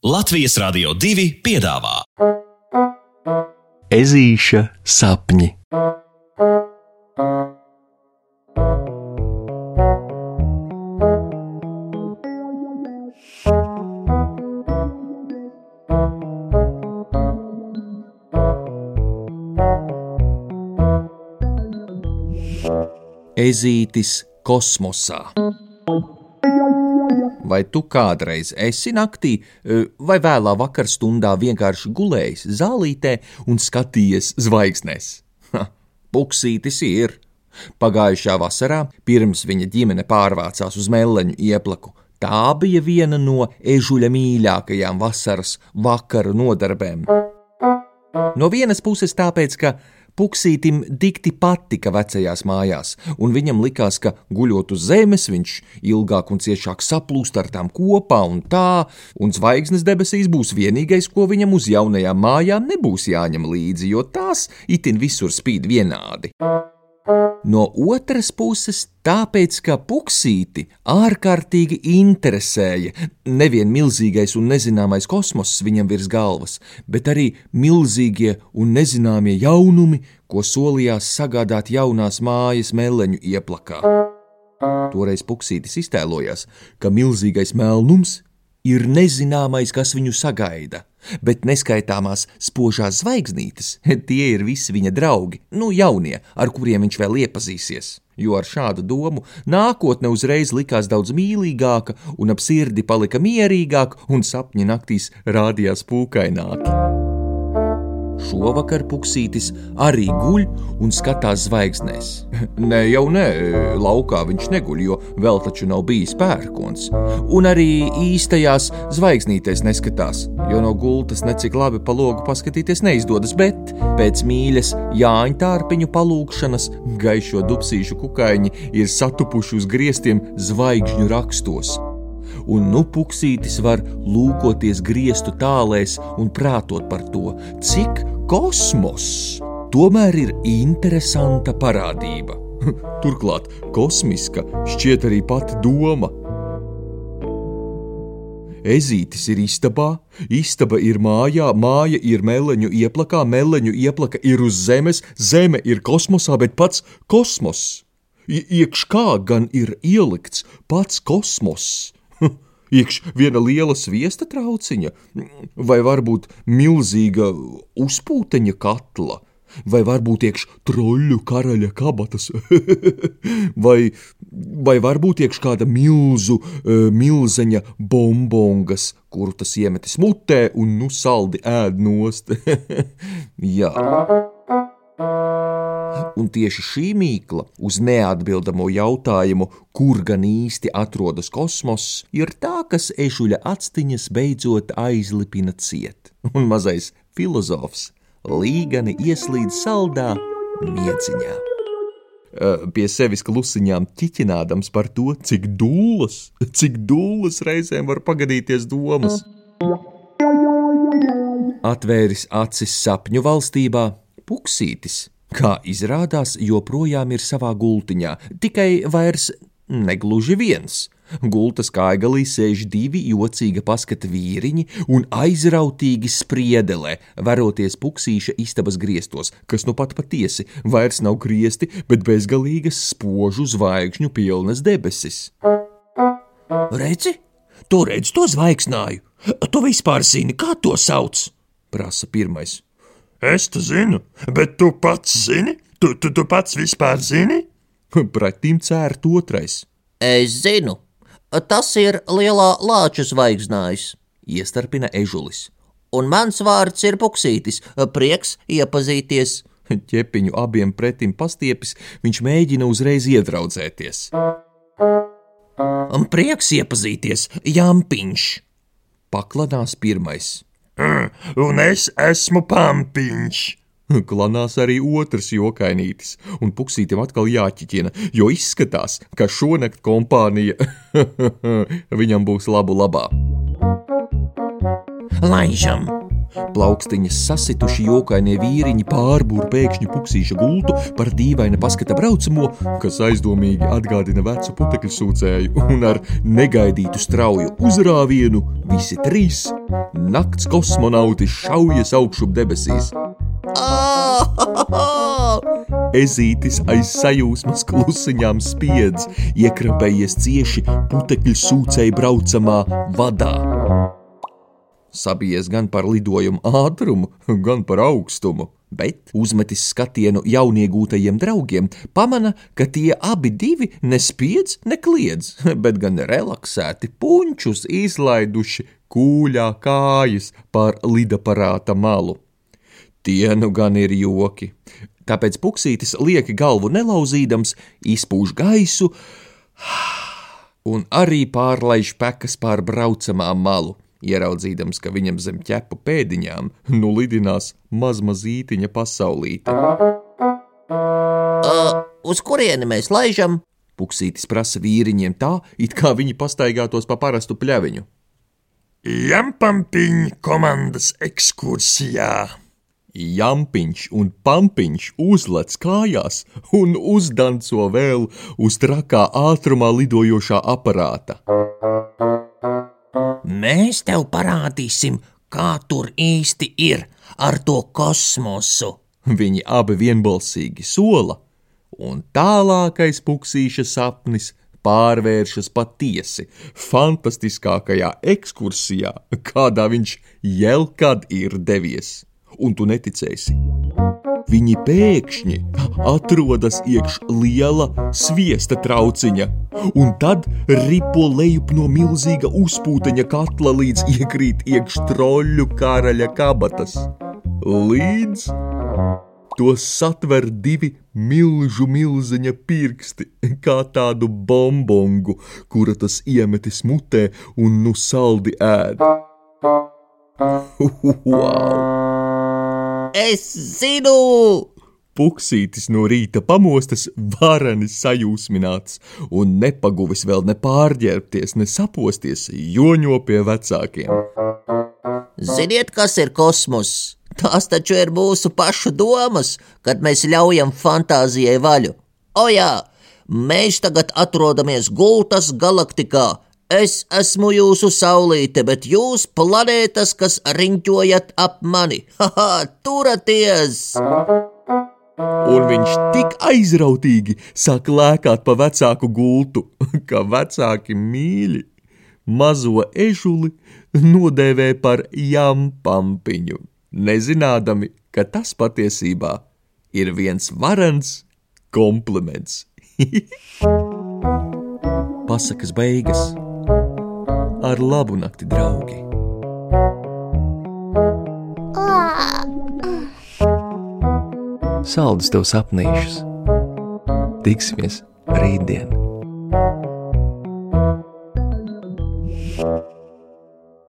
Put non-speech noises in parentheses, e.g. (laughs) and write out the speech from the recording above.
Latvijas Rādio 2 piedāvā Ezīša sapņi. Ezītis kosmosā. Vai tu kādreiz esi naktī e, vai vēlā vakarstundā vienkārši gulējis zālītē un skatījies zvaigznēs? Ha, Puksītis ir. Pagājušā vasarā, pirms viņa ģimene pārvācās uz Meleņu ieplaku, tā bija viena no ežuļa mīļākajām vasaras vakara nodarbēm. No vienas puses tāpēc, ka Puksītim dikti patika vecajās mājās, un viņam likās, ka guļot uz zemes, viņš ilgāk un ciešāk saplūst ar tām kopā un tā, un zvaigznes debesīs būs vienīgais, ko viņam uz jaunajām mājām nebūs jāņem līdzi, jo tās itin visur spīd vienādi. No otras puses, tāpēc, ka puksīti ārkārtīgi interesēja nevien milzīgais un nezināmais kosmoss viņam virs galvas, bet arī milzīgie un nezināmie jaunumi, ko solījās sagādāt jaunās mājas meleņu ieplakā. Toreiz puksītis iztēlojās, ka milzīgais melnums ir nezināmais, kas viņu sagaida, bet neskaitāmās spožās zvaigznītes, (laughs) tie ir visi viņa draugi, nu jaunie, ar kuriem viņš vēl iepazīsies. Jo ar šādu domu nākotne uzreiz likās daudz mīlīgāka, un ap sirdi palika mierīgāk, un sapņi naktīs rādījās pūkaināki. Šovakar puksītis arī guļ un skatās zvaigznēs. (laughs) Nē, jau nē, laukā viņš neguļ, jo vēl taču nav bijis pērkons. Un arī īstajās zvaigznītēs neskatās, jo no gultas necik labi pa logu paskatīties neizdodas, bet pēc mīļas Jāņa tārpiņu palūkšanas gaišo dubsīšu kukaiņi ir satupuši uz griestiem zvaigžņu rakstos un nu puksītis var lūkoties griestu tālēs un prātot par to, cik kosmos tomēr ir interesanta parādība. (laughs) Turklāt kosmiska šķiet arī pati doma. Ezītis ir istabā, istaba ir mājā, māja ir meleņu ieplakā, meleņu ieplaka ir uz zemes, zeme ir kosmosā, bet pats kosmos. Iekš kā gan ir ielikts pats kosmos? (laughs) Iekš viena liela sviesta trauciņa, vai varbūt milzīga uzpūteņa katla, vai varbūt iekš troļļu karaļa kabatas, (laughs) vai, vai varbūt iekš kāda milzu, e, milzeņa bombongas, kuru tas iemetis mutē un nu saldi ēd nost. (laughs) Jā. Un tieši šī mīkla uz neatbildamo jautājumu, kur gan īsti atrodas kosmoss, ir tā, kas ežuļa actiņas beidzot aizlipina ciet, un mazais filozofs līgani ieslīd saldā mieciņā. Pie sevis klusiņām ķiķinādams par to, cik dūlas, cik dūlas reizēm var pagadīties domas. Atvēris acis sapņu valstībā, puksītis kā izrādās, joprojām ir savā gultiņā, tikai vairs negluži viens. Gultas kaigalī sēž divi jocīga paskata vīriņi un aizrautīgi spriedelē, veroties puksīša istabas griestos, kas nu pat patiesi vairs nav griesti, bet bezgalīgas spožu zvaigžņu pilnas debesis. Redzi, tu redzi to zvaigznāju! Tu vispār zini, kā to sauc? prasa pirmais. Es te zinu, bet tu pats zini? Tu, tu, tu pats vispār zini? (laughs) Pretim cērt otrais. Es zinu, tas ir lielā lāča zvaigznājs, iestarpina ežulis. Un mans vārds ir Puksītis, prieks iepazīties. (laughs) Ķepiņu abiem pretim pastiepis, viņš mēģina uzreiz iedraudzēties. Prieks iepazīties, Jāmpiņš! Paklanās pirmais. (clears throat) Un es esmu pampiņš. (laughs) Klanās arī otrs jokainītis, un puksītam atkal jāķiķina, jo izskatās, ka šonakt kompānija (laughs) viņam būs labu labā. Laižam, Plaukstiņas sasituši jokainie vīriņi pārbūr pēkšņi puksīša gultu par dīvaina paskata braucamo, kas aizdomīgi atgādina vecu putekļu sūcēju, un ar negaidītu strauju uzrāvienu visi trīs nakts kosmonauti šaujas augšup debesīs. (laughs) Ezītis aiz sajūsmas klusiņām spiedz, iekrapējies cieši putekļu sūcēji braucamā vadā. Sabijies gan par lidojumu ātrumu, gan par augstumu, bet uzmetis skatienu jauniegūtajiem draugiem, pamana, ka tie abi divi nespiedz, nekliedz, (laughs) bet gan relaksēti punčus izlaiduši kūļā kājas pār lidaparāta malu. Tie nu gan ir joki. Tāpēc puksītis lieki galvu nelauzīdams, izpūš gaisu (sighs) un arī pārlaiž pekas pār braucamā malu, ieraudzīdams, ka viņam zem ķepu pēdiņām nu lidinās mazmazītiņa pasaulīte. Uh, uz kurieni mēs laižam? Puksītis prasa vīriņiem tā, it kā viņi pastaigātos pa parastu pļaviņu. Jampampiņa komandas ekskursijā. Jampiņš un pampiņš uzlec kājās un uzdanco vēl uz trakā ātrumā lidojošā aparāta. Mēs tev parādīsim, kā tur īsti ir ar to kosmosu. Viņi abi vienbalsīgi sola, un tālākais puksīša sapnis pārvēršas patiesi fantastiskākajā ekskursijā, kādā viņš jebkad ir devies. Un tu neticēsi. Viņi pēkšņi atrodas iekš liela sviesta trauciņa, un tad ripo lejup no milzīga uzpūteņa katla līdz iekrīt iekš troļļu karaļa kabatas. Līdz to satver divi milzu milziņa pirksti, kā tādu bombongu, kura tas iemetis mutē un nu saldi ēd. Wow! Es zinu! Puksītis no rīta pamostas, varani sajūsmināts un nepaguvis vēl ne pārģērbties, ne saposties, joņo pie vecākiem. Ziniet, kas ir kosmos? Tās taču ir mūsu pašu domas, kad mēs ļaujam fantāzijai vaļu. O jā, mēs tagad atrodamies gultas galaktikā. Es esmu jūsu saulīte, bet jūs planētas, kas riņķojat ap mani. (laughs) Haha, turaties! Un viņš tik aizrautīgi sāk lēkāt pa vecāku gultu, (laughs) ka vecāki mīļi mazo ežuli nodēvē par jampampiņu, nezinādami, ka tas patiesībā ir viens varans kompliments. (laughs) Pasakas beigas ar labu nakti, draugi! Saldus tev sapnīšus! Tiksimies rītdien!